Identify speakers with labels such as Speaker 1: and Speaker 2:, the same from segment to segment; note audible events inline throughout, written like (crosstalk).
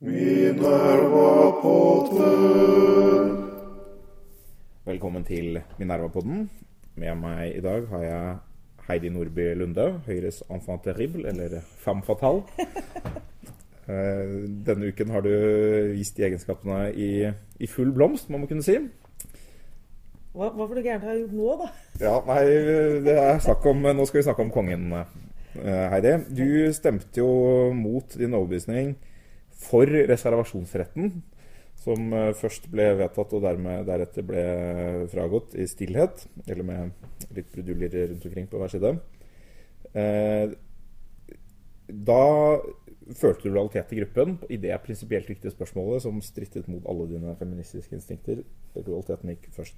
Speaker 1: Minerva-podden. Velkommen til Minervapodden. Med meg i dag har jeg Heidi Nordby Lunde, Høyres enfant terrible, eller femme fatale. Eh, Denne uken har du vist de egenskapene i, i full blomst, må man kunne si.
Speaker 2: Hva, hva for noe gærent jeg gjort nå, da?
Speaker 1: Ja, nei, det er snakk om Nå skal vi snakke om kongen, eh, Heidi. Du stemte jo mot din overbevisning for reservasjonsretten, som eh, først ble vedtatt og dermed deretter ble fragått i stillhet, eller med litt bruduljer rundt omkring på hver side. Eh, Da følte du lojalitet til gruppen i det prinsipielt viktige spørsmålet som strittet mot alle dine feministiske instinkter. Lojaliteten gikk først.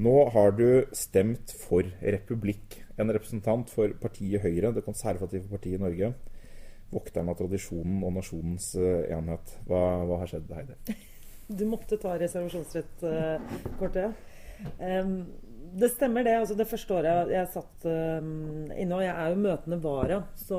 Speaker 1: Nå har du stemt for republikk. En representant for partiet Høyre, det konservative partiet i Norge. Vokteren av tradisjonen og nasjonens eh, enhet. Hva, hva har skjedd, Heidi? (laughs)
Speaker 2: Du måtte ta reservasjonsrettkortet. Um, det stemmer, det. altså Det første året jeg satt um, inne, og jeg er jo møtende vara, så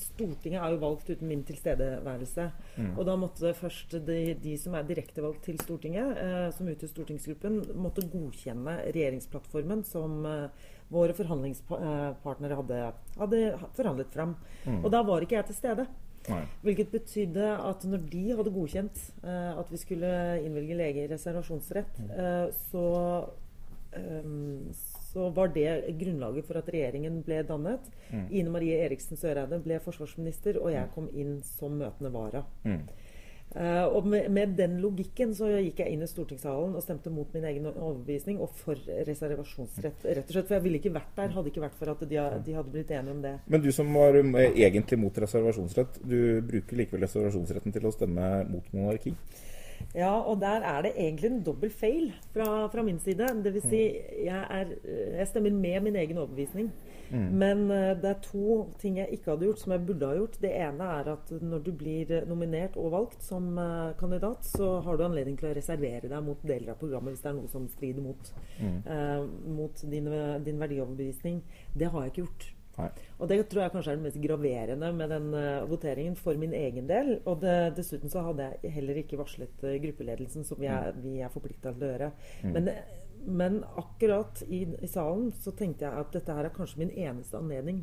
Speaker 2: Stortinget er jo valgt uten min tilstedeværelse. Og da måtte først de, de som er direktevalgt til Stortinget, eh, som utgjør stortingsgruppen, måtte godkjenne regjeringsplattformen som eh, våre forhandlingspartnere hadde, hadde forhandlet fram. Og da var ikke jeg til stede.
Speaker 1: Nei.
Speaker 2: Hvilket betydde at når de hadde godkjent eh, at vi skulle innvilge leger reservasjonsrett, eh, så, så var det grunnlaget for at regjeringen ble dannet. Ine Marie Eriksen Søreide ble forsvarsminister, og jeg kom inn som møtende vara. Eh, og med, med den logikken så gikk jeg inn i stortingssalen og stemte mot min egen overbevisning og for reservasjonsrett. Rett og slett, For jeg ville ikke vært der, hadde ikke vært for at de, de hadde blitt enige om det.
Speaker 1: Men du som var eh, egentlig mot reservasjonsrett, du bruker likevel reservasjonsretten til å stemme mot monarki?
Speaker 2: Ja, og der er det egentlig en dobbel feil fra, fra min side. Det vil si, jeg, er, jeg stemmer med min egen overbevisning. Men uh, det er to ting jeg ikke hadde gjort, som jeg burde ha gjort. Det ene er at når du blir eh, nominert og valgt som uh, kandidat, så har du anledning til å reservere deg mot deler av programmet hvis det er noe som strider mot, eh, mot din, din verdioverbevisning. Det har jeg ikke gjort.
Speaker 1: Nei.
Speaker 2: Og det tror jeg kanskje er det mest graverende med den eh, voteringen for min egen del. Og det, dessuten så hadde jeg heller ikke varslet eh, gruppeledelsen, som vi er, vi er forplikta til å gjøre. Men, men akkurat i, i salen så tenkte jeg at dette her er kanskje min eneste anledning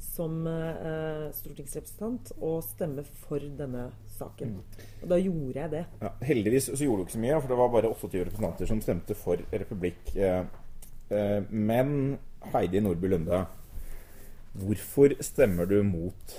Speaker 2: som uh, stortingsrepresentant å stemme for denne saken. Og da gjorde jeg det.
Speaker 1: Ja, heldigvis så gjorde du ikke så mye, for det var bare 28 representanter som stemte for republikk. Eh, eh, Men Heidi Nordby Lunde, hvorfor stemmer du mot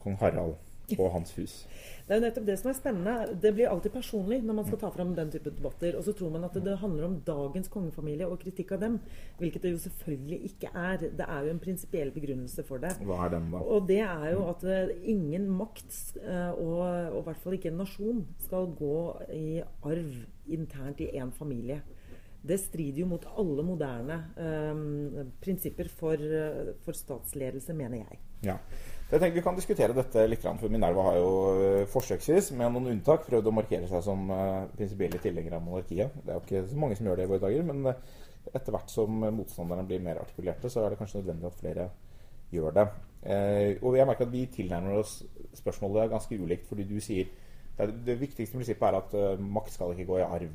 Speaker 1: kong Harald og hans hus?
Speaker 2: Det er jo nettopp det som er spennende. Det blir alltid personlig når man skal ta fram den type debatter. Og så tror man at det handler om dagens kongefamilie og kritikk av dem. Hvilket det jo selvfølgelig ikke er. Det er jo en prinsipiell begrunnelse for det.
Speaker 1: Hva er den, da?
Speaker 2: Og det er jo at eh, ingen makt, eh, og, og i hvert fall ikke en nasjon, skal gå i arv internt i én familie. Det strider jo mot alle moderne eh, prinsipper for, eh, for statsledelse, mener jeg.
Speaker 1: Ja. Jeg tenker Vi kan diskutere dette litt, for Minerva har jo eh, forsøksvis, med noen unntak, prøvd å markere seg som eh, prinsipielle tilhengere av monarkiet. Det er jo ikke så mange som gjør det i våre dager, men eh, etter hvert som motstanderne blir mer artikulerte, så er det kanskje nødvendig at flere gjør det. Eh, og jeg merker at vi tilnærmer oss spørsmålet ganske ulikt, fordi du sier det, det viktigste prinsippet er at makt skal ikke gå i arv.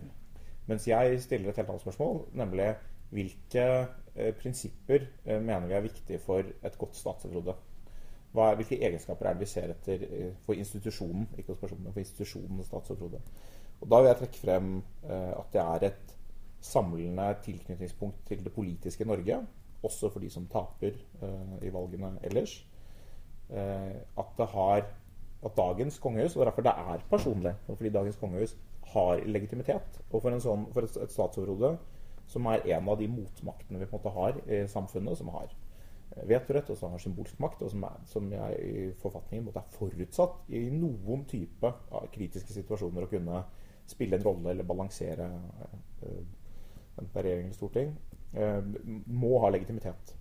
Speaker 1: Mens jeg stiller et helt annet spørsmål, nemlig hvilke eh, prinsipper eh, mener vi er viktige for et godt statsråd? Hvilke egenskaper er det vi ser etter eh, for institusjonen, ikke hos personen, men for institusjonen statsoverhode? Og da vil jeg trekke frem eh, at det er et samlende tilknytningspunkt til det politiske Norge, også for de som taper eh, i valgene ellers. At det har at dagens kongehus, og derfor det er personlig, fordi dagens kongehus har legitimitet, og for, sånn, for et, statsoverhode som er en av de motmaktene vi på en måte har i samfunnet, som har eh, vetorett, og som har symbolsk makt, og som, er, som jeg, i forfatningen måtte er forutsatt i noen type av kritiske situasjoner å kunne spille en rolle eller balansere eh, det er regjering eller storting, eh, må ha legitimitet.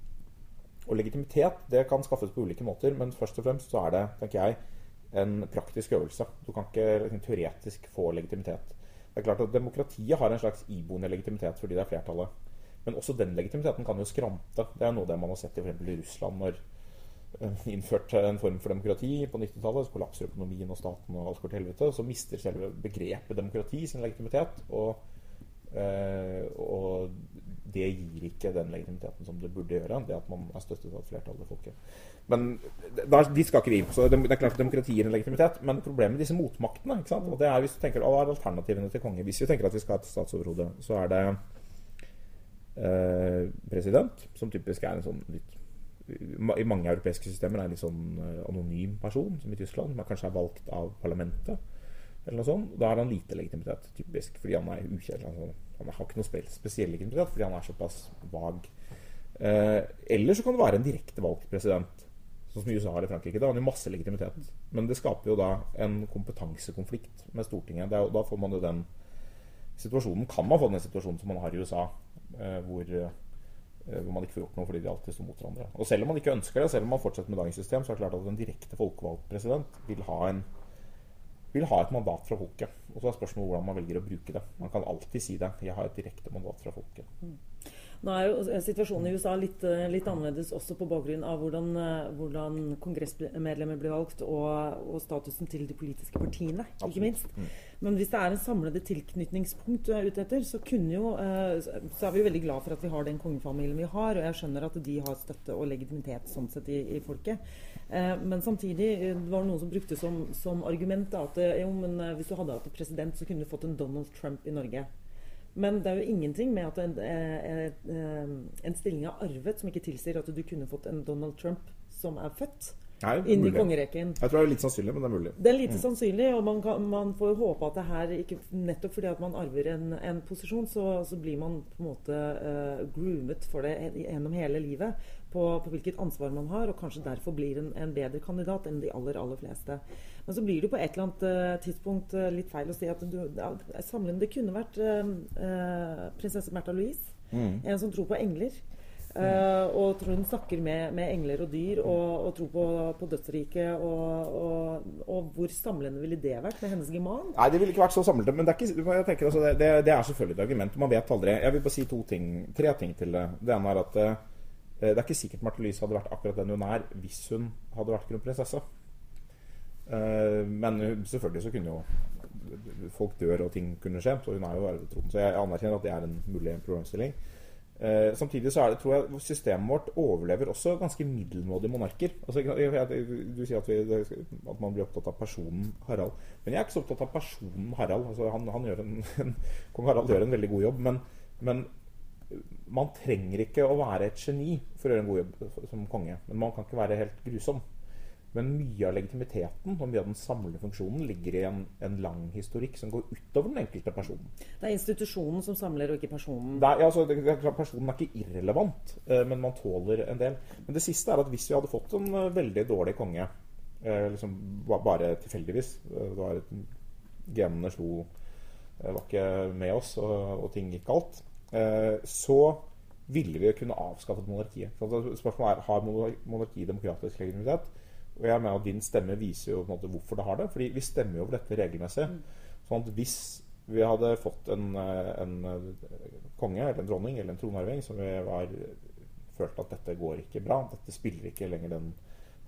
Speaker 1: Og legitimitet det kan skaffes på ulike måter, men først og fremst så er det, tenker jeg, en praktisk øvelse. Du kan ikke liksom, teoretisk få legitimitet. Det er klart at Demokratiet har en slags iboende legitimitet fordi det er flertallet. Men også den legitimiteten kan jo skrante. Det er noe det man har sett i, i Russland når innførte innført en form for demokrati på 90-tallet, så kollapser økonomien og staten og alt går til helvete, så mister selve begrepet demokrati sin legitimitet. Og, eh, og det gir ikke den legitimiteten som det burde gjøre, det at man er støttet av et flertall av folket. Men der, dit skal ikke vi. Så det, er klart demokrati gir en legitimitet. Men problemet med disse motmaktene ikke sant? Og det er hvis du tenker, Hva er alternativene til konge? Hvis vi tenker at vi skal ha et statsoverhode, så er det eh, president, som typisk er en sånn litt i mange europeiske systemer er en litt sånn eh, anonym person, som i Tyskland. Man kanskje er valgt av parlamentet. eller noe sånt. Da har han lite legitimitet, typisk, fordi han er ukjedelig. Han har ikke noe spesiell legitimitet fordi han er såpass vag. Eh, eller så kan det være en direkte valgt president, sånn som USA USA eller Frankrike. Da har han jo masse legitimitet. Men det skaper jo da en kompetansekonflikt med Stortinget. Er, da får man jo den situasjonen Kan man få den situasjonen som man har i USA, eh, hvor Eh, hvor man ikke får gjort noe fordi de alltid står mot hverandre. Og selv om man ikke ønsker det, selv om man fortsetter med dagens system, så er det klart at en direkte folkevalgt president vil ha, en, vil ha et mandat fra folket. Og så er spørsmålet hvordan man velger å bruke det. Man kan alltid si det. Jeg har et direkte mandat fra folket. Mm.
Speaker 2: Nå er jo situasjonen i USA litt, eh, litt annerledes også på bakgrunn av hvordan, eh, hvordan kongressmedlemmer blir valgt, og, og, statusen til de politiske partiene, ikke minst. Men hvis det er en samlede tilknytningspunkt du er ute etter, så, jo, så, er vi veldig glad for at vi har den kongefamilien vi har. Og jeg skjønner at de har støtte og legitimitet sånn sett i, i folket. Men samtidig det var det noen som brukte som, som argument da, at jo, men hvis du hadde hatt en president, så kunne du fått en Donald Trump i Norge. Men det er jo ingenting med at en, en, eh, eh, en stilling er arvet som ikke tilsier at du kunne fått en Donald Trump som er født. Nei, inn i kongerekken.
Speaker 1: Jeg tror det er litt sannsynlig, men det er mulig.
Speaker 2: Det er lite mm. sannsynlig, og man, kan, man, får håpe at det her ikke Nettopp fordi at man arver en, en posisjon, så, så, blir man på en måte uh, groomet for det gjennom hele livet. På, på, hvilket ansvar man har, og kanskje derfor blir en, en bedre kandidat enn de aller, aller fleste. Men så blir det på et eller annet uh, tidspunkt uh, litt feil å si at du, ja, samlende kunne vært prinsesse Märtha Louise. Mm. En som tror på engler. Uh, og tror hun snakker med, med, engler og dyr og, og tror på, på dødsriket. Og, og, og, hvor samlende ville det vært med hennes geman?
Speaker 1: Nei, det ville ikke vært så samlende. Men det er, ikke, tenker, altså, det, det, er selvfølgelig et argument. Man vet aldri. Jeg vil bare si ting, tre ting til det. Det ene er at uh, det er ikke sikkert Marte Louise hadde vært akkurat den hun er hvis hun hadde vært kronprinsesse. Uh, men selvfølgelig så kunne jo folk dør og ting kunne skje. Så hun er jo arvetronen. Så jeg anerkjenner at det er en mulig problemstilling. Eh, samtidig så er det, tror jeg systemet vårt overlever også ganske middelmådige monarker. Altså, du sier at, vi, at, man blir opptatt av personen Harald. Men jeg er ikke så opptatt av personen Harald. Altså, han, han en, (laughs) en, Kong Harald gjør en veldig god jobb. Men, men, man trenger ikke å være et geni for å gjøre en god jobb som konge. Men man kan ikke være helt grusom. Men mye av legitimiteten og mye av den samlede funksjonen ligger i en, en, lang historikk som går utover den enkelte personen.
Speaker 2: Det er institusjonen som samler, og ikke personen?
Speaker 1: Er, altså, det, det, personen er ikke irrelevant, eh, men man tåler en del. Men det siste er at hvis vi hadde fått en uh, veldig dårlig konge, eh, liksom bare tilfeldigvis eh, det var Genene slo eh, var ikke med oss, og, og ting gikk galt, eh, så ville vi kunne avskaffet monarkiet. Så spørsmålet er har monarki demokratisk legitimitet. Og jeg mener at din stemme viser jo på en måte hvorfor det har det. Fordi vi stemmer jo over dette regelmessig. Mm. Sånn at hvis vi hadde fått en, en, konge eller en dronning eller en tronarving som vi var, følte at dette går ikke bra, dette spiller ikke lenger den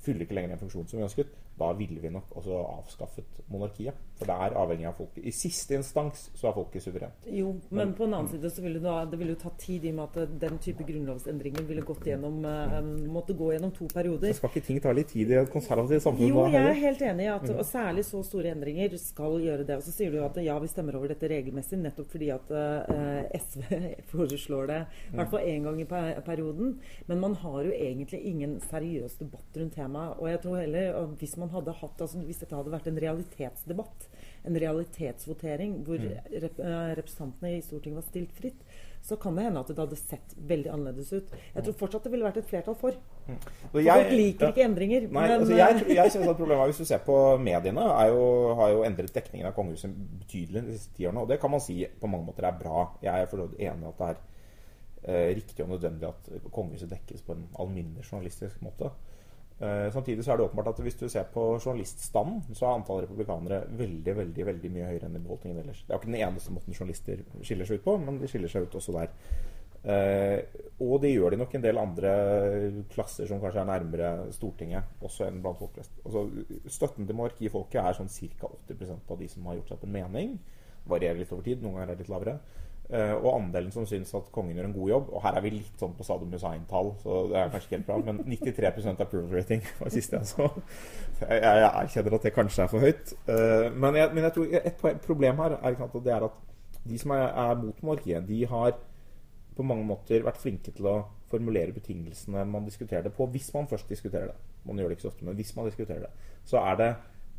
Speaker 1: fyller ikke lenger den funksjonen som vi ønsket, da ville vi nok også avskaffet monarkiet. For det er avhengig av folket. I siste instans så er folket suverent.
Speaker 2: Jo, men, men på en annen side så ville det, det ville jo tatt tid i og med at den type grunnlovsendringer ville gått gjennom uh, måtte gå gjennom to perioder.
Speaker 1: Så skal ikke ting ta litt tid i et konservativt samfunn?
Speaker 2: Jo, jeg er helt enig i at og særlig så store endringer skal gjøre det. Og så sier du at ja, vi stemmer over dette regelmessig nettopp fordi at uh, eh, SV (laughs) foreslår det i hvert fall én gang i perioden. Men man har jo egentlig ingen seriøs debatt rundt temaet. Og jeg tror heller hvis man hadde hatt, altså hvis dette hadde vært en realitetsdebatt, en realitetsvotering hvor mm. rep eh, representantene i Stortinget var stilt fritt, så kan det hende at det hadde sett veldig annerledes ut. Jeg tror fortsatt det ville vært et flertall for. Mm. for jeg, folk liker ikke endringer.
Speaker 1: Nei, men, altså jeg, (laughs) jeg synes at problemet er, Hvis du ser på mediene, jo, har jo endret dekningen av kongehuset betydelig de siste ti årene. Og det kan man si på mange måter er bra. Jeg er for enig i at det er eh, riktig og nødvendig at kongehuset dekkes på en alminnelig journalistisk måte. Uh, samtidig så er det åpenbart at hvis du ser på journaliststanden, så er antall republikanere veldig veldig, veldig mye høyere enn i befolkningen ellers. Det er jo ikke den eneste måten journalister skiller seg ut på, men de skiller seg ut også der. Eh, og det gjør de nok en del andre klasser som kanskje er nærmere Stortinget, også enn blant folk flest. Altså, støtten til monarkifolket er sånn ca. 80% av de som har gjort seg opp en mening. Varierer litt over tid, noen ganger er det litt lavere. Eh, og andelen som syns at kongen gjør en god jobb Og her er vi litt sånn på Saddam Hussein-tall, så det er kanskje ikke helt bra, men 93% approval rating (laughs) var det siste jeg så. Jeg, jeg erkjenner at det kanskje er for høyt. Eh, men, jeg, men jeg tror et problem her er, at det er at de som er, er mot monarkiet, de har på mange måter vært flinke til å formulere betingelsene man diskuterer det på, hvis man først diskuterer det. Man gjør det ikke så ofte, men hvis man diskuterer det, så er det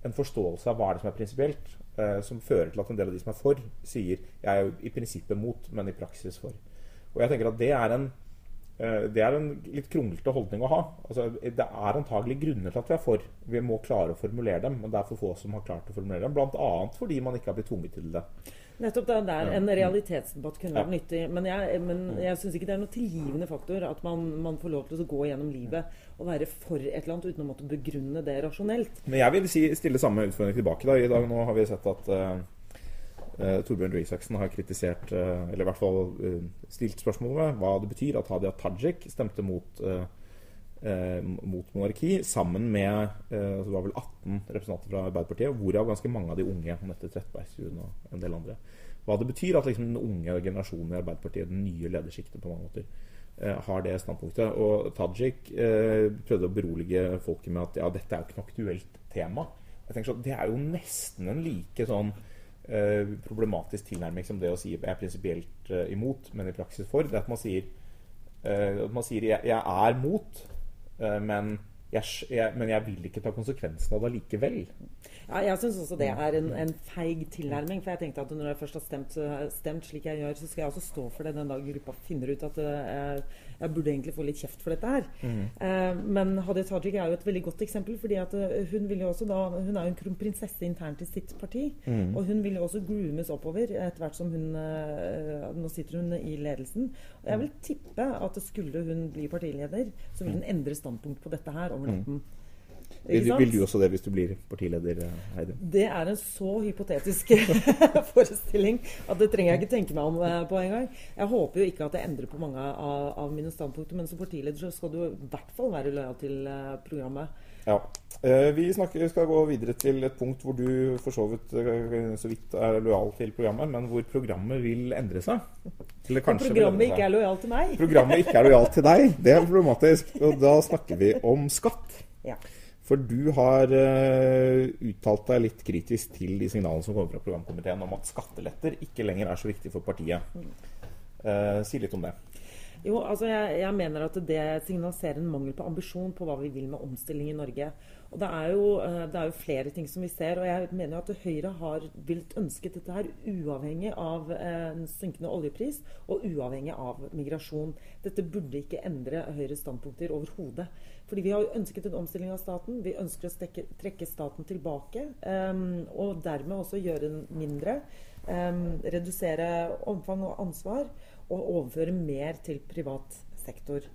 Speaker 1: en forståelse av hva er det som er prinsipielt, eh, som fører til at en del av de som er for, sier jeg er jo i prinsippet mot, men i praksis for. Og jeg tenker at det er en, eh, det er en litt kronglete holdning å ha. Altså, det er antagelig grunner til at vi er for. Vi må klare å formulere dem, men det er for få som har klart å formulere dem. Bl.a. fordi man ikke har blitt tvunget til det.
Speaker 2: Nettopp det der. En realitetsdebatt kunne vært nyttig. Men jeg, men jeg syns ikke det er noen tilgivende faktor at man, man, får lov til å gå gjennom livet og være for et eller annet uten å måtte begrunne det rasjonelt.
Speaker 1: Men jeg vil si, stille samme utfordring tilbake. Da. I dag nå har vi sett at uh, uh, Torbjørn Røe har kritisert, uh, eller i hvert fall stilt spørsmål ved hva det betyr at Hadia Tajik stemte mot Eh, mot monarki, sammen med eh, det var vel 18 representanter fra Arbeiderpartiet, hvorav ganske mange av de unge. Anette Trettebergstuen og en del andre. Hva det betyr at liksom, den unge generasjonen i Arbeiderpartiet, den nye ledersjiktet på mange måter, eh, har det standpunktet. Og Tajik eh, prøvde å berolige folket med at ja, dette er jo ikke noe aktuelt tema. Jeg tenker så, Det er jo nesten en like sånn eh, problematisk tilnærming som det å si jeg er prinsipielt eh, imot, men i praksis for. Det er at man sier, at man sier jeg, jeg er mot Eh, men jeg, jeg, men jeg vil ikke ta konsekvensen av det likevel.
Speaker 2: Ja, jeg syns også det er en, en, feig tilnærming. For jeg tenkte at når jeg først har stemt, stemt, slik jeg gjør, så skal jeg også stå for det den dag gruppa finner ut at jeg, eh, jeg burde egentlig få litt kjeft for dette her. Mm. Eh, men Hadia Tajik er jo et veldig godt eksempel. fordi eh, hun, vil jo også da, hun er jo en kronprinsesse internt i sitt parti. Mm. Og hun vil jo også groomes oppover etter hvert som hun eh, Nå sitter hun i ledelsen. Og jeg vil tippe at skulle hun bli partileder, så vil hun endre standpunkt på dette her over natten. Mm.
Speaker 1: Vil, vil, du også det hvis du blir partileder, Heidi?
Speaker 2: Det er en så hypotetisk (laughs) forestilling at det trenger jeg ikke tenke meg om eh, på en gang. Jeg håper jo ikke at det endrer på mange av, av mine standpunkter, men som partileder så skal du i hvert fall være lojal til uh, programmet.
Speaker 1: Ja. Uh, vi snakker, skal gå videre til et punkt hvor du for så vidt uh, så vidt er lojal til programmet, men hvor programmet vil endre seg.
Speaker 2: Eller kanskje programmet ikke er lojal til meg.
Speaker 1: Programmet ikke er lojal til deg. Det er problematisk. Og da snakker vi om skatt. Ja. For du har uh, uttalt deg litt kritisk til de signalene som kommer fra programkomiteen om at skatteletter ikke lenger er så viktig for partiet. Uh, si litt om det.
Speaker 2: Jo, altså jeg, jeg, mener at det signaliserer en mangel på ambisjon på hva vi vil med omstilling i Norge. Og det er, jo, eh, det er jo flere ting som vi ser. Og jeg mener at Høyre har villet ønsket dette her uavhengig av en synkende oljepris og uavhengig av migrasjon. Dette burde ikke endre Høyres standpunkter overhodet. Fordi vi har jo ønsket en omstilling av staten. Vi ønsker å stekke, trekke staten tilbake. Um, og dermed også gjøre den mindre. Um, redusere omfang og ansvar. Og overføre mer til privat sektor.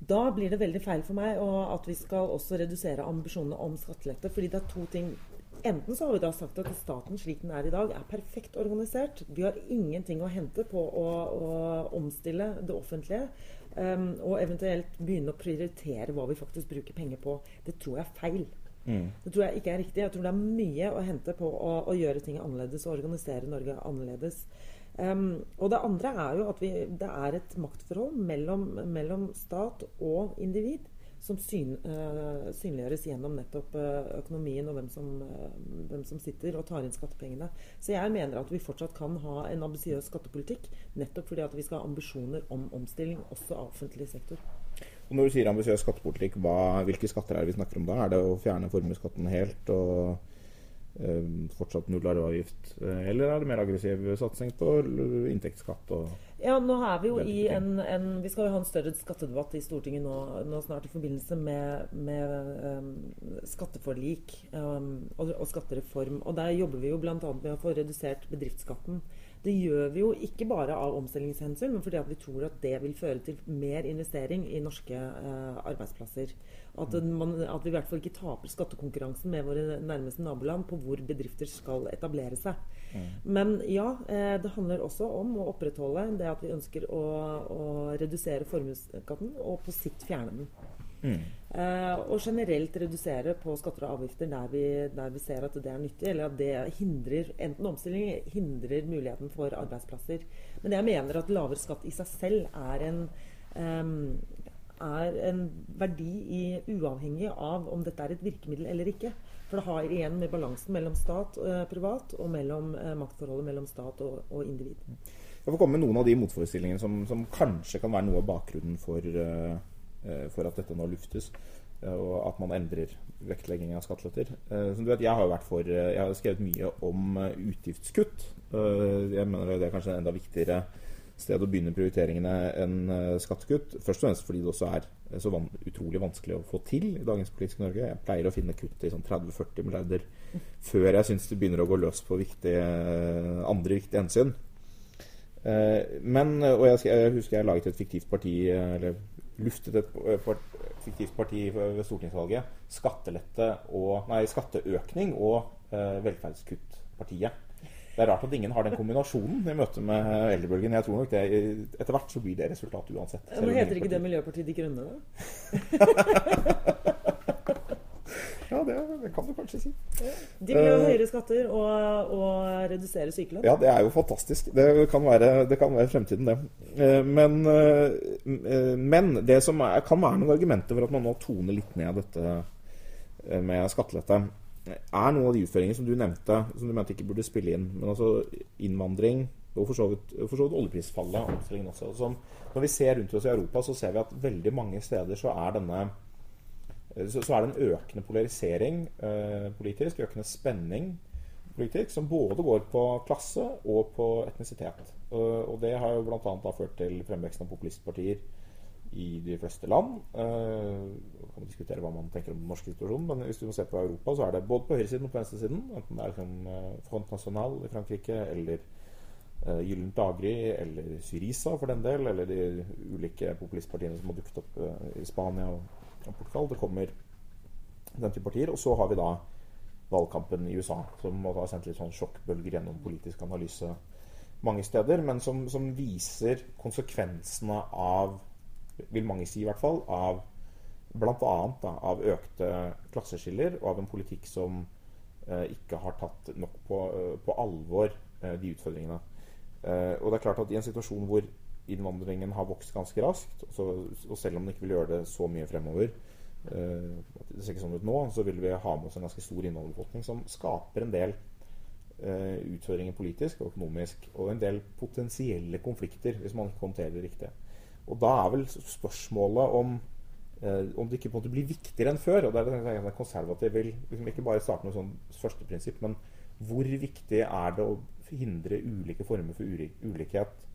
Speaker 2: Da blir det veldig feil for meg at vi skal også redusere ambisjonene om skattelette. fordi det er to ting Enten så har vi da sagt at staten slik den er i dag, er perfekt organisert. Vi har ingenting å hente på å, å omstille det offentlige. Um, og eventuelt begynne å prioritere hva vi faktisk bruker penger på. Det tror jeg er feil. Mm. Det tror jeg ikke er riktig. Jeg tror det er mye å hente på å, å gjøre ting annerledes og organisere Norge annerledes. Um, og det andre er jo at vi, det er et maktforhold mellom, mellom stat og individ som syn, uh, synliggjøres gjennom nettopp uh, økonomien og hvem som, uh, hvem som, sitter og tar inn skattepengene. Så jeg mener at vi fortsatt kan ha en ambisiøs skattepolitikk nettopp fordi at vi skal ha ambisjoner om omstilling også av offentlig sektor.
Speaker 1: Og når du sier ambisiøs skattepolitikk, hva, hvilke skatter er det vi snakker om da? Er det å fjerne formuesskatten helt og fortsatt null arveavgift? Eh, eller er det mer aggressiv satsing på inntektsskatt?
Speaker 2: ja, nå er Vi jo i en, en, Vi skal jo ha en større skattedebatt i Stortinget nå, nå snart i forbindelse med, med um, skatteforlik um, og, og, skattereform. Og Der jobber vi jo bl.a. med å få redusert bedriftsskatten. Det gjør vi jo ikke bare av omstillingshensyn, men fordi at vi tror at det vil føre til mer investering i norske eh, arbeidsplasser. At, man, at, vi i hvert fall ikke taper skattekonkurransen med våre nærmeste naboland på hvor bedrifter skal etablere seg. Mm. Men ja, eh, det handler også om å opprettholde det at vi ønsker å, å redusere formuesskatten og på sikt fjerne den.
Speaker 1: Mm.
Speaker 2: Eh, og generelt redusere på skatter og avgifter der vi, der vi, ser at det er nyttig, eller at det hindrer enten omstilling hindrer muligheten for arbeidsplasser. Men jeg mener at lavere skatt i seg selv er en, er en verdi i, uavhengig av om dette er et virkemiddel eller ikke. For det har igjen med balansen mellom stat og eh, privat, og mellom eh, maktforholdet mellom stat og, og individ.
Speaker 1: Jeg får komme med noen av de motforestillingene som, som kanskje kan være noe av bakgrunnen for, uh, for at dette nå luftes. Uh, og at man endrer vektlegging av skatteletter. Uh, som du vet, Jeg har for, jeg har skrevet mye om utgiftskutt. jeg mener det er kanskje en enda viktigere sted å begynne prioriteringene enn skattekutt. Først og fremst fordi det også er så van utrolig vanskelig å få til i dagens politiske Norge. Jeg pleier å finne kutt i sånn 30-40 milliarder før jeg syns det begynner å gå løs på viktige, andre viktige hensyn. men, og jeg, jeg, husker jeg laget et fiktivt parti, eller luftet et fiktivt parti ved stortingsvalget. Skattelette og, nei, skatteøkning og velferdskuttpartiet. Det er rart at ingen har den kombinasjonen i møte med eldrebølgen. Jeg tror nok det, Etter hvert så blir det resultatet uansett.
Speaker 2: Men heter ikke det Miljøpartiet De Grønne, da? (laughs)
Speaker 1: ja, det, det, kan du kanskje si.
Speaker 2: De vil ha uh, høyere skatter og, og redusere sykelønn.
Speaker 1: Ja, det er jo fantastisk. Det kan være, det kan være fremtiden, det. Uh, men, uh, men, det som er, kan være noen argumenter for at man nå toner litt ned dette med skattelette er noen av de utføringene som du nevnte, som du mente ikke burde spille inn. Men altså innvandring og for så vidt, for så vidt oljeprisfallet også. Som, når vi ser rundt oss i Europa, så ser vi at veldig mange steder så er denne så, så er det en økende polarisering eh, politisk, økende spenning politisk, som både går på klasse og på etnisitet. Uh, og det har jo bl.a. ført til fremveksten av populistpartier i de fleste land. Uh, kan diskutere hva man tenker om den norske situasjonen, men hvis du må se på Europa, så er det både på høyresiden og på venstresiden. Enten det er liksom Front National i Frankrike eller uh, Gyllent daggry eller Syriza for den del, eller de ulike populistpartiene som har dukket opp uh, i Spania og, og Portugal. Det kommer den type partier. Og så har vi da valgkampen i USA, som har sendt litt sånn sjokkbølger gjennom politisk analyse mange steder, men som, som viser konsekvensene av vil mange si i hvert fall, av bl.a. av økte klasseskiller og av en politikk som eh, ikke har tatt nok på, eh, på alvor eh, de utfordringene. Eh, og det er klart at i en situasjon hvor innvandringen har vokst ganske raskt, så, og selv om den ikke vil gjøre det så mye fremover, eh, det ser ikke sånn ut nå, så vil vi ha med oss en ganske stor innvandrerbefolkning som skaper en del eh, utfordringer politisk og økonomisk, og en del potensielle konflikter hvis man ikke håndterer det riktig. Og da er vel spørsmålet om eh, om det ikke på en måte blir viktigere enn før. og det er det konservativ vil liksom ikke bare starte med sånn første prinsipp, men hvor viktig er det å hindre ulike former for ulikhet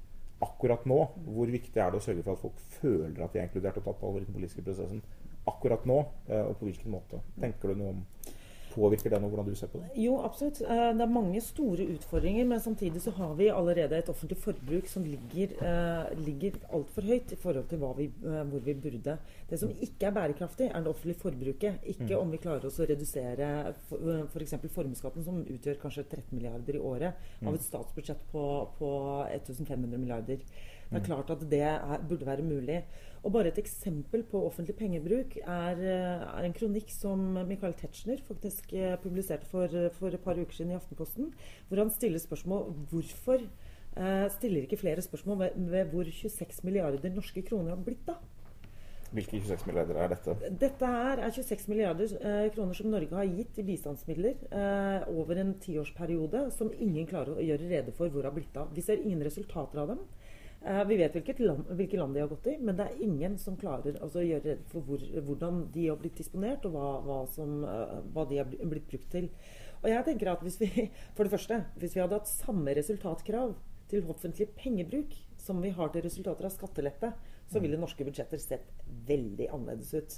Speaker 1: akkurat nå? Hvor viktig er det å sørge for at folk føler at de er inkludert og tatt på alvor i den politiske prosessen akkurat nå? Eh, og på hvilken måte? Tenker du noe om Påvirker det noe hvordan du ser på det?
Speaker 2: Jo, absolutt. Eh, det er mange store utfordringer. Men samtidig så har vi allerede et offentlig forbruk som ligger, uh, ligger altfor høyt i forhold til vi, uh, hvor vi burde. Det som ikke er bærekraftig, er det offentlige forbruket. Ikke mm. om vi klarer oss å redusere f.eks. For formuesskatten, som utgjør kanskje 13 milliarder i året, mm. av et statsbudsjett på, på 1500 milliarder. Det er klart at det er, burde være mulig. Og bare et eksempel på offentlig pengebruk er, eh, er en kronikk som Michael Tetzschner faktisk eh, publiserte for, for, et par uker siden i Aftenposten, hvor han stiller spørsmål hvorfor eh, stiller ikke flere spørsmål ved, ved, hvor 26 milliarder norske kroner har blitt av.
Speaker 1: Hvilke 26 milliarder er dette?
Speaker 2: Dette her er 26 milliarder eh, kroner som Norge har gitt i bistandsmidler eh, over en tiårsperiode, som ingen klarer å gjøre rede for hvor har blitt av. Vi ser ingen resultater av dem. Uh, vi vet hvilket land, hvilke land de har gått i, men det er ingen som klarer altså, å gjøre rede for hvor, hvordan de har blitt disponert, og hva, hva, som, uh, hva, de har blitt brukt til. Og jeg tenker at hvis vi, (laughs) for det første, hvis vi hadde hatt samme resultatkrav til offentlig pengebruk som vi har til resultater av skattelette, så ville norske budsjetter sett veldig annerledes ut.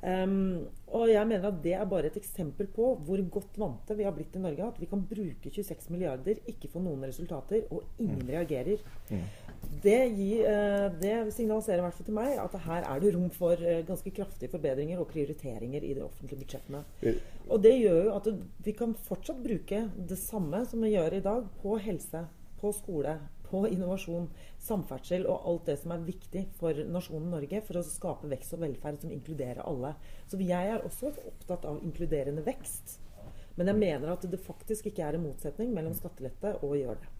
Speaker 2: Um, og jeg mener at det er bare et eksempel på hvor godt vante vi har blitt i Norge. At vi kan bruke 26 milliarder, ikke få noen resultater, og ingen reagerer. Det, gir, uh, det signaliserer i hvert fall til meg at her er det rom for uh, ganske kraftige forbedringer og prioriteringer i de offentlige budsjettene. Og det gjør jo at vi kan fortsatt bruke det samme som vi gjør i dag, på helse, på skole, på innovasjon, samferdsel og alt det som er viktig for nasjonen Norge for å skape vekst og velferd som inkluderer alle. Så jeg er også opptatt av inkluderende vekst. Men jeg mener at det faktisk ikke er en motsetning mellom skattelette og å gjøre det.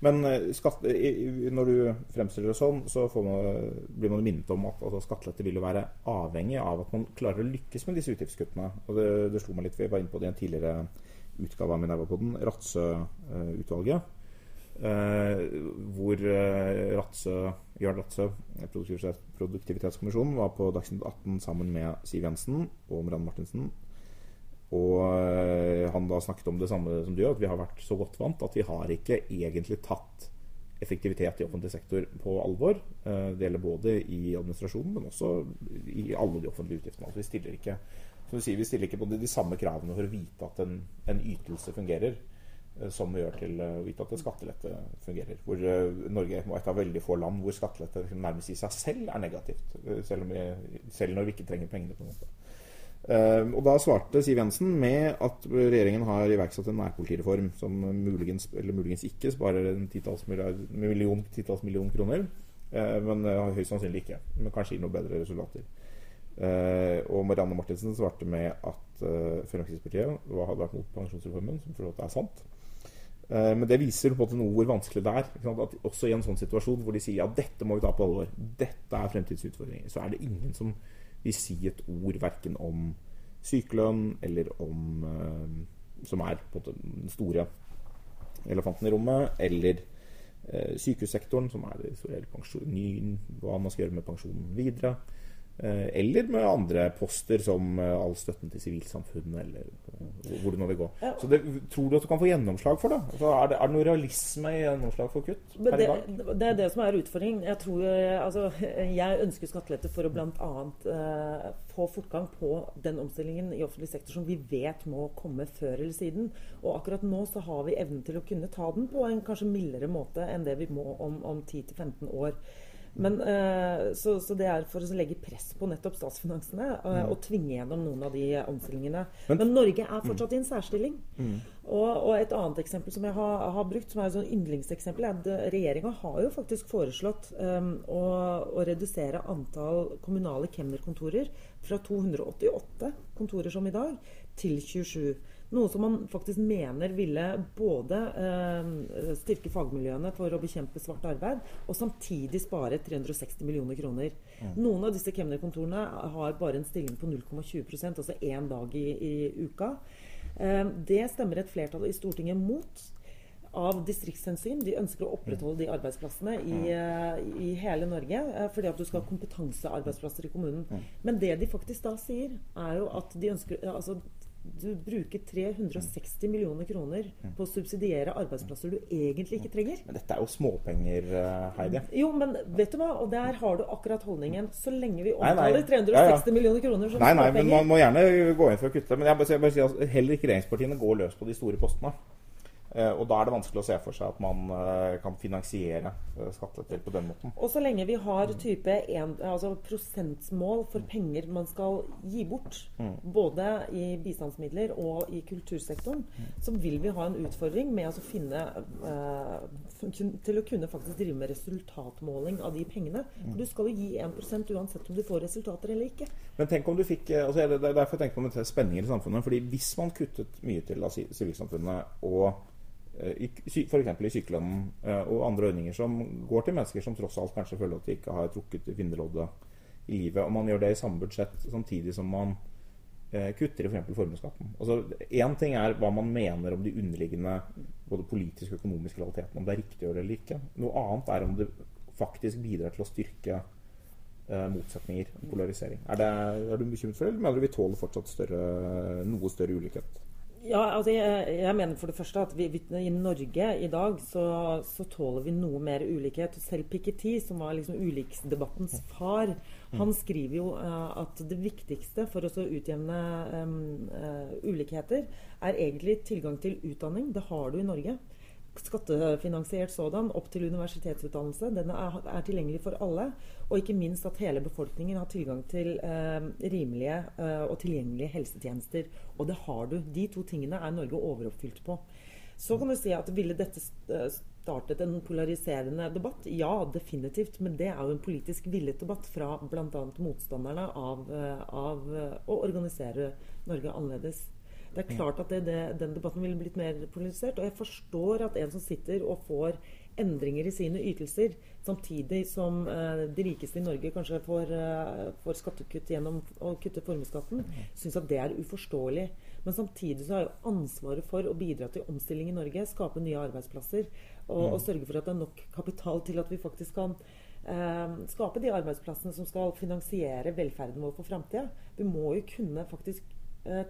Speaker 1: Men eh, skatt, når du fremstiller det sånn, så man, blir man minnet om at altså, skattelette vil være avhengig av at man klarer å lykkes med disse utgiftskuttene. Og det, det slo meg litt, Vi var inne på det i en tidligere utgave av Minerva-poden, Rattsø-utvalget. Eh, hvor eh, Ratse, Jørn Ratsø Produktivitetskommisjonen, var på Dagsnytt 18 sammen med Siv Jensen og Marianne Martinsen og eh, han da snakket om det samme som du at vi har vært så godt vant at vi har ikke egentlig tatt effektivitet i offentlig sektor på alvor. Det gjelder både i administrasjonen, men også i alle de offentlige utgiftene. Altså vi stiller ikke som du sier, vi stiller ikke på de, samme kravene for å vite at en, en ytelse fungerer, som vi gjør til å vite at skattelette fungerer. Hvor Norge er et av veldig få land hvor skattelette nærmest i seg selv er negativt. Selv, vi, selv når vi ikke trenger pengene. på en måte. Og Da svarte Siv Jensen med at regjeringen har iverksatt en nærpolitireform som muligens, eller muligens ikke sparer en titalls million, titalls million kroner, men høyst sannsynlig ikke. Men kanskje gir noen bedre resultater. og Marianne Martinsen svarte med at Fremskrittspartiet hadde vært mot pensjonsreformen, som for er sant. Men det viser på noe hvor vanskelig det er. At også i en sånn situasjon hvor de sier ja, dette må vi ta på alvor, dette er fremtidsutfordringer, så er det ingen som vil si et ord verken om sykelønn eller om uh, Som er på den store elefanten i rommet, eller uh, sykehussektoren, som er pensjon, hva man skal gjøre med pensjonen videre. Eh, eller med andre poster, som eh, all støtten til sivilsamfunnet, eller eh, hvor det nå vil gå. Ja. Så det, Tror du at du kan få gjennomslag for da? Altså, er, det er det noe realisme i gjennomslag for kutt?
Speaker 2: her det, det, er det som er utfordringen. Jeg, tror, altså, (laughs) jeg ønsker skattelette for å bl.a. Eh, få fortgang på den omstillingen i offentlig sektor som vi vet må komme før eller siden. Og akkurat nå så har vi evnen til å kunne ta den på en kanskje mildere måte enn det vi må om, om 10-15 år. Men, uh, så, så, det er for å legge press på nettopp statsfinansene og, mm. og tvinge gjennom noen av de omstillingene. Men, Men Norge er fortsatt mm. i en særstilling. Mm. Og, og, et annet eksempel som jeg har, har brukt, som er et sånn yndlingseksempel, er at regjeringa har jo faktisk foreslått um, å, å, redusere antall kommunale kemnerkontorer fra 288 kontorer som i dag, til 27. Noe som man faktisk mener ville både eh, styrke fagmiljøene for å bekjempe svart arbeid, og samtidig spare 360 millioner kroner. Mm. Noen av disse kemnerkontorene har bare en stilling på 0,20% altså én dag i, i uka. Eh, det stemmer et flertall i Stortinget mot av distriktshensyn. De ønsker å opprettholde de arbeidsplassene i, eh, i, hele Norge. Eh, fordi at du skal ha kompetansearbeidsplasser i kommunen. Mm. Men det de faktisk da sier, er jo at de ønsker altså, du bruker 360 millioner kroner på å subsidiere arbeidsplasser du egentlig ikke trenger.
Speaker 1: Men dette er jo småpenger, eh, Heidi.
Speaker 2: Jo, men vet du hva? Og der har du akkurat holdningen. Så lenge vi omtaler 360 ja, ja. millioner kroner som
Speaker 1: nei, nei, småpenger men Man må gjerne gå inn for å kutte. Men jeg bare, bare sier at heller ikke regjeringspartiene går løs på de store postene. Eh, og da er det vanskelig å se for seg at man eh, kan finansiere eh, skatteletter på den måten.
Speaker 2: Og så lenge vi har type en, altså prosentmål for penger man skal gi bort, mm. både i bistandsmidler og i kultursektoren, mm. så vil vi ha en utfordring med å finne uh, Til å kunne faktisk drive med resultatmåling av de pengene. Mm. For du skal jo gi 1% uansett om du får resultater eller ikke.
Speaker 1: Men tenk om du fikk altså Det er derfor jeg tenker på spenninger i samfunnet. fordi hvis man kuttet mye til sivilsamfunnet og F.eks. i sykelønnen eh, og andre ordninger som går til mennesker som tross alt kanskje føler at de ikke har trukket vinnerloddet i livet. Og man gjør det i samme budsjett samtidig som man eh, kutter i f.eks. formuesskatten. Altså, Én ting er hva man mener om de underliggende både politiske og økonomiske realitetene, om det er riktig å gjøre det eller ikke. Noe annet er om det faktisk bidrar til å styrke eh, motsetninger, polarisering. Er, det, er du bekymret for det, eller mener du vi tåler fortsatt større, noe større ulikhet?
Speaker 2: Ja, altså jeg, jeg, mener for det første at vi, vi, i Norge i dag så, så, tåler vi noe mer ulikhet. Selv Piketty, som var liksom uliksdebattens far, han skriver jo uh, at det viktigste for oss å utjevne um, uh, ulikheter er egentlig tilgang til utdanning. Det har du i Norge skattefinansiert sådan opp til universitetsutdannelse. Den er, tilgjengelig for alle. Og ikke minst at hele befolkningen har tilgang til eh, rimelige eh, og tilgjengelige helsetjenester. Og det har du. De to tingene er Norge overoppfylt på. Så kan du si at ville dette startet en polariserende debatt? Ja, definitivt. Men det er jo en politisk villet debatt fra bl.a. motstanderne av, av, å organisere Norge annerledes. Det er klart at det, det, den debatten ville blitt mer polarisert. Og jeg forstår at en som sitter og får endringer i sine ytelser, samtidig som uh, de rikeste i Norge kanskje får, uh, får, skattekutt gjennom å kutte formuesskatten, syns at det er uforståelig. Men samtidig så har jo ansvaret for å bidra til omstilling i Norge, skape nye arbeidsplasser og, og sørge for at det er nok kapital til at vi faktisk kan eh, skape de arbeidsplassene som skal finansiere velferden vår for framtida. Vi må jo kunne faktisk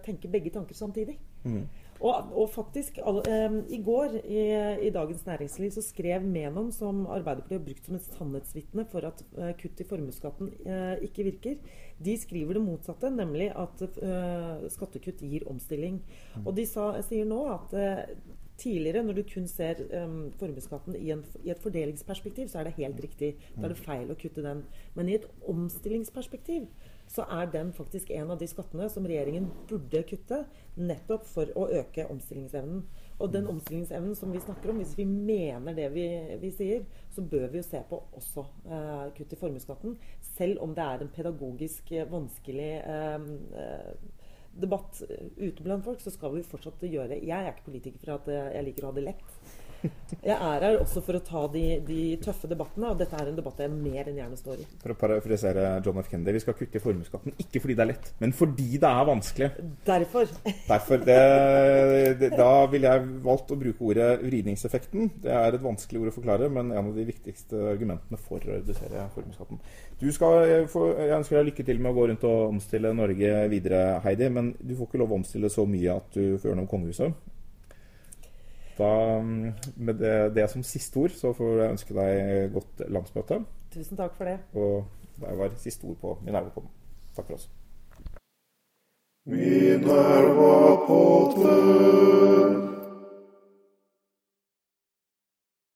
Speaker 2: tenke begge tanker samtidig. Mm. Og, og, faktisk, all, um, I går i, i, Dagens Næringsliv så skrev Menon, som Arbeiderpartiet har brukt som et sannhetsvitne for at uh, kutt i formuesskatten uh, ikke virker, de skriver det motsatte, nemlig at uh, skattekutt gir omstilling. Mm. Og de sa, sier nå at eh, tidligere, når du kun ser um, formuesskatten i, i, et fordelingsperspektiv, så er det helt riktig. Da er det feil å kutte den. Men i et omstillingsperspektiv så er den faktisk en av de skattene som regjeringen burde kutte, nettopp for å øke omstillingsevnen. Og den omstillingsevnen som vi snakker om, hvis vi mener det vi, vi sier, så bør vi jo se på også eh, kutt i formuesskatten. Selv om det er en pedagogisk vanskelig eh, debatt ute blant folk, så skal vi fortsatt gjøre Jeg er ikke politiker for at jeg liker å ha det lett. Jeg er her også for å ta de, de, tøffe debattene, og dette er en debatt jeg mer enn gjerne står i.
Speaker 1: For å parafrisere John F. Kennedy, vi skal kutte i formuesskatten ikke fordi det er lett, men fordi det er vanskelig.
Speaker 2: Derfor.
Speaker 1: Derfor det, det, da ville jeg valgt å bruke ordet vridningseffekten. Det er et vanskelig ord å forklare, men en av de viktigste argumentene for å redusere formuesskatten. Jeg, jeg ønsker deg lykke til med å gå rundt og omstille Norge videre, Heidi, men du får ikke lov å omstille så mye at du får gjøre noe om kongehuset. Da, med det, det, som siste ord, så får jeg ønske deg godt landsmøte.
Speaker 2: Tusen takk for det.
Speaker 1: Og det var siste ord på Minerva-podden. Takk for oss.
Speaker 3: Minerva-podden.